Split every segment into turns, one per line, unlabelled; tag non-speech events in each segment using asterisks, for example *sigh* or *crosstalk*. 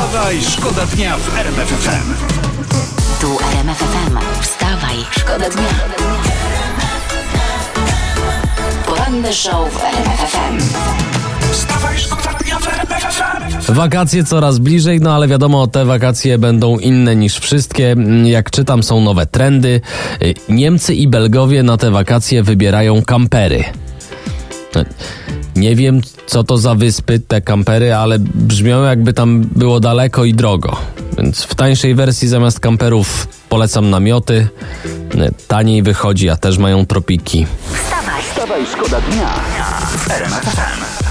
Wstawaj, szkoda dnia w RMF FM.
Tu RMF FM. Wstawaj, szkoda dnia. Poranny show w RMF FM.
Wstawaj, szkoda dnia w RMF FM.
Wakacje coraz bliżej, no ale wiadomo, te wakacje będą inne niż wszystkie. Jak czytam, są nowe trendy. Niemcy i Belgowie na te wakacje wybierają kampery. Nie wiem, co to za wyspy, te kampery, ale brzmią jakby tam było daleko i drogo. Więc w tańszej wersji zamiast kamperów polecam namioty. Y, Taniej wychodzi, a też mają tropiki.
Wstawaj,
Wstawaj, szkoda dnia w RMF FM.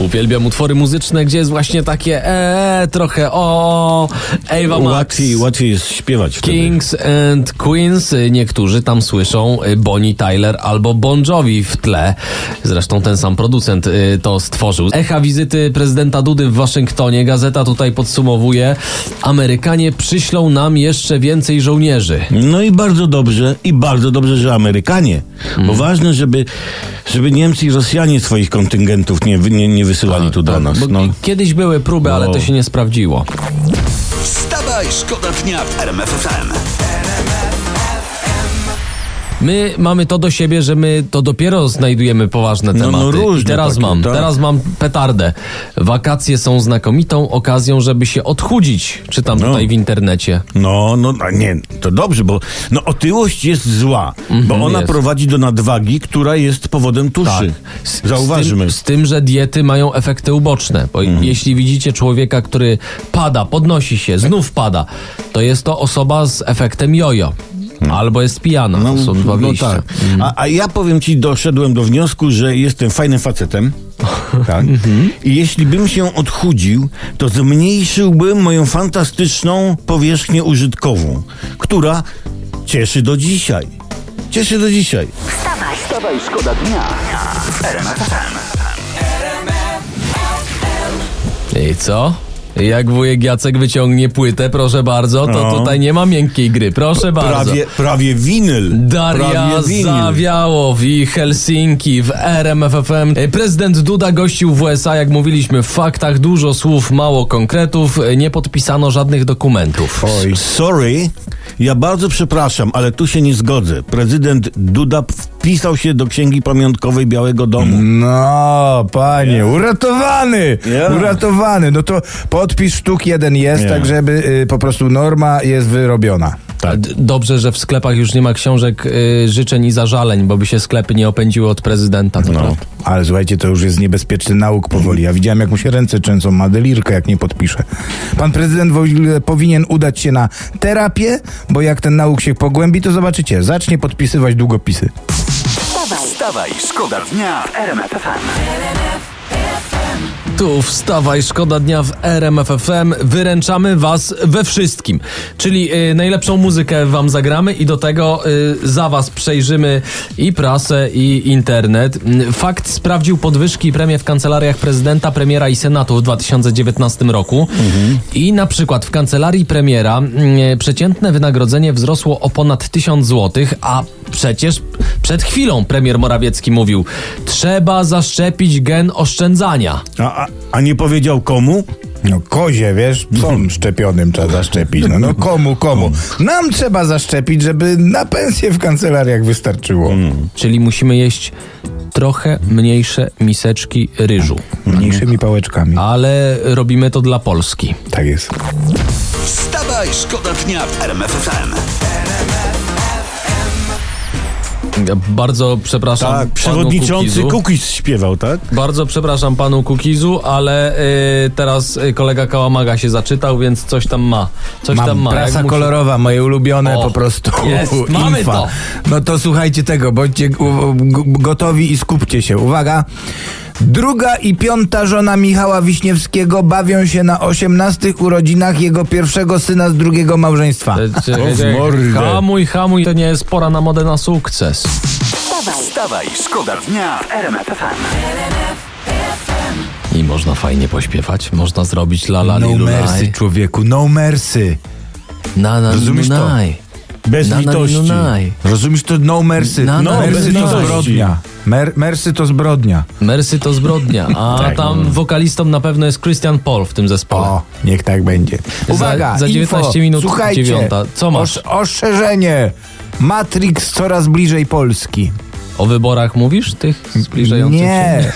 Uwielbiam utwory muzyczne, gdzie jest właśnie takie eee, trochę o Ava Max.
Łatwiej, łatwiej jest śpiewać wtedy.
Kings and Queens, niektórzy tam słyszą y, Bonnie Tyler albo Bon Jovi w tle. Zresztą ten sam producent y, to stworzył. Echa wizyty prezydenta Dudy w Waszyngtonie. Gazeta tutaj podsumowuje. Amerykanie przyślą nam jeszcze więcej żołnierzy.
No i bardzo dobrze, i bardzo dobrze, że Amerykanie. Bo ważne, żeby, żeby Niemcy i Rosjanie swoich kontyngentów nie, nie, nie wysyłali tu do nas.
Bo
No.
Kiedyś były próby, ale
No.
to się nie sprawdziło.
Wstawaj, szkoda dnia w RMF FM.
My mamy to do siebie, że my to dopiero znajdujemy poważne
No, no,
tematy.
różne
I teraz
takie,
mam,
tak.
teraz mam petardę. Wakacje są znakomitą okazją, żeby się odchudzić. Czytam
No.
tutaj w internecie.
No, no, nie, to dobrze, bo no, otyłość jest zła, bo ona
Mhm, jest.
prowadzi do nadwagi, która jest powodem tuszy.
Z-
Zauważmy.
Z tym, z tym, że diety mają efekty uboczne. Bo
Mhm.
jeśli widzicie człowieka, który pada, podnosi się, znów pada, to jest to osoba z efektem jojo. Albo jest pijana. to są dwa
no
wyjścia.
tak. A, a ja powiem ci, doszedłem do wniosku, że jestem fajnym facetem. *laughs* Tak.
Mhm.
I jeśli bym się odchudził, to zmniejszyłbym moją fantastyczną powierzchnię użytkową, która cieszy do dzisiaj. Cieszy do dzisiaj.
wstawaj,
Wstawaj, szkoda dnia w RMF FM.
I co? Jak wujek Jacek wyciągnie płytę, proszę bardzo, to
No.
tutaj nie ma miękkiej gry. Proszę bardzo.
Prawie, prawie winyl.
Daria
prawie winyl.
Zawiałow i Helsinki w RMFFM. Prezydent Duda gościł w USA, jak mówiliśmy, w faktach dużo słów, mało konkretów, nie podpisano żadnych dokumentów.
Oj. Sorry, ja bardzo przepraszam, ale tu się nie zgodzę. Prezydent Duda wpisał się do księgi pamiątkowej Białego Domu.
No, panie, uratowany!
Yeah.
Uratowany. No to podpis sztuk jeden jest,
Yeah.
tak żeby y, po prostu norma jest wyrobiona.
Tak.
Dobrze, że w sklepach już nie ma książek y, życzeń i zażaleń, bo by się sklepy nie opędziły od prezydenta. To
No.
prawda.
Ale słuchajcie, to już jest niebezpieczny nauk powoli. Ja widziałem, jak mu się ręce trzęsą, ma delirkę, jak nie podpisze. Pan prezydent powinien udać się na terapię, bo jak ten nauk się pogłębi, to zobaczycie, zacznie podpisywać długopisy.
Wstawaj,
szkoda dnia w RMF FM.
Tu wstawaj, szkoda dnia w RMFFM. Wyręczamy was we wszystkim. Czyli y, najlepszą muzykę wam zagramy i do tego y, za was przejrzymy i prasę, i internet. Mm, Fakt sprawdził podwyżki premie w kancelariach prezydenta, premiera i senatu w 2019 roku. I na przykład w kancelarii premiera mm, przeciętne wynagrodzenie wzrosło o ponad 1000 zł, a przecież przed chwilą premier Morawiecki mówił: trzeba zaszczepić gen oszczędzania.
A, a, a nie powiedział komu?
No kozie, wiesz, są szczepionym trzeba zaszczepić. No, no komu, komu? Nam trzeba zaszczepić, żeby na pensję w kancelariach wystarczyło.
Czyli musimy jeść trochę mniejsze miseczki ryżu.
Mniejszymi pałeczkami.
Ale robimy to dla Polski.
Tak jest.
Wstawaj, szkoda dnia w RMF FM.
Ja Bardzo przepraszam.
Tak, przewodniczący. Cookies śpiewał, tak?
Bardzo przepraszam panu Kukizu, ale y, teraz y, kolega Kałamaga się zaczytał, więc coś tam ma. Coś tam
Mam
ma.
prasa
Jak musi-
kolorowa, moje ulubione
O,
po prostu.
jest, *laughs* mamy to.
No to słuchajcie tego, bądźcie gotowi i skupcie się. Uwaga. Druga i piąta żona Michała Wiśniewskiego bawią się na osiemnastych urodzinach jego pierwszego syna z drugiego małżeństwa.
E, czekaj,
O, w
czekaj.
mordę.
Hamuj, hamuj, to nie jest pora na modę na sukces.
wstawaj,
szkoda dnia w RMF FM.
I można fajnie pośpiewać, można zrobić la la
No mercy, człowieku, no mercy.
Na na
Rozumiesz to?
Bez
Na, na,
litości.
no, naj.
Rozumiesz, to no mercy.
No,
no, mercy to zbrodnia. Mer, mercy to zbrodnia.
Mersy to zbrodnia, a *laughs*
Tak.
tam wokalistą na pewno jest Christian Paul w tym zespole.
O, niech tak będzie. Uwaga,
za 19
info.
minut
Słuchajcie,
dziewiąta. Co masz?
Osz, ostrzeżenie. Matrix coraz bliżej Polski.
O wyborach mówisz, tych zbliżających
Nie.
się?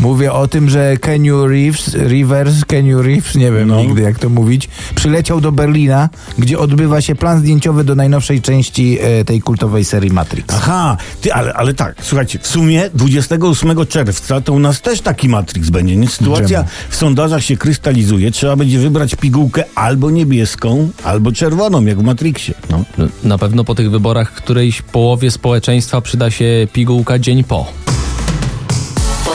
Mówię o tym, że Kenny Reeves, Rivers, Kenny Reeves, nie wiem
No.
nigdy jak to mówić, przyleciał do Berlina, gdzie odbywa się plan zdjęciowy do najnowszej części e, tej kultowej serii Matrix.
Aha, ty, ale, ale tak, słuchajcie, w sumie 28 czerwca to u nas też taki Matrix będzie, nie? Sytuacja
Czemu?
w sondażach się krystalizuje, trzeba będzie wybrać pigułkę albo niebieską, albo czerwoną, jak w Matrixie.
No, Na pewno po tych wyborach którejś połowie społeczeństwa przyda się pigułka dzień po.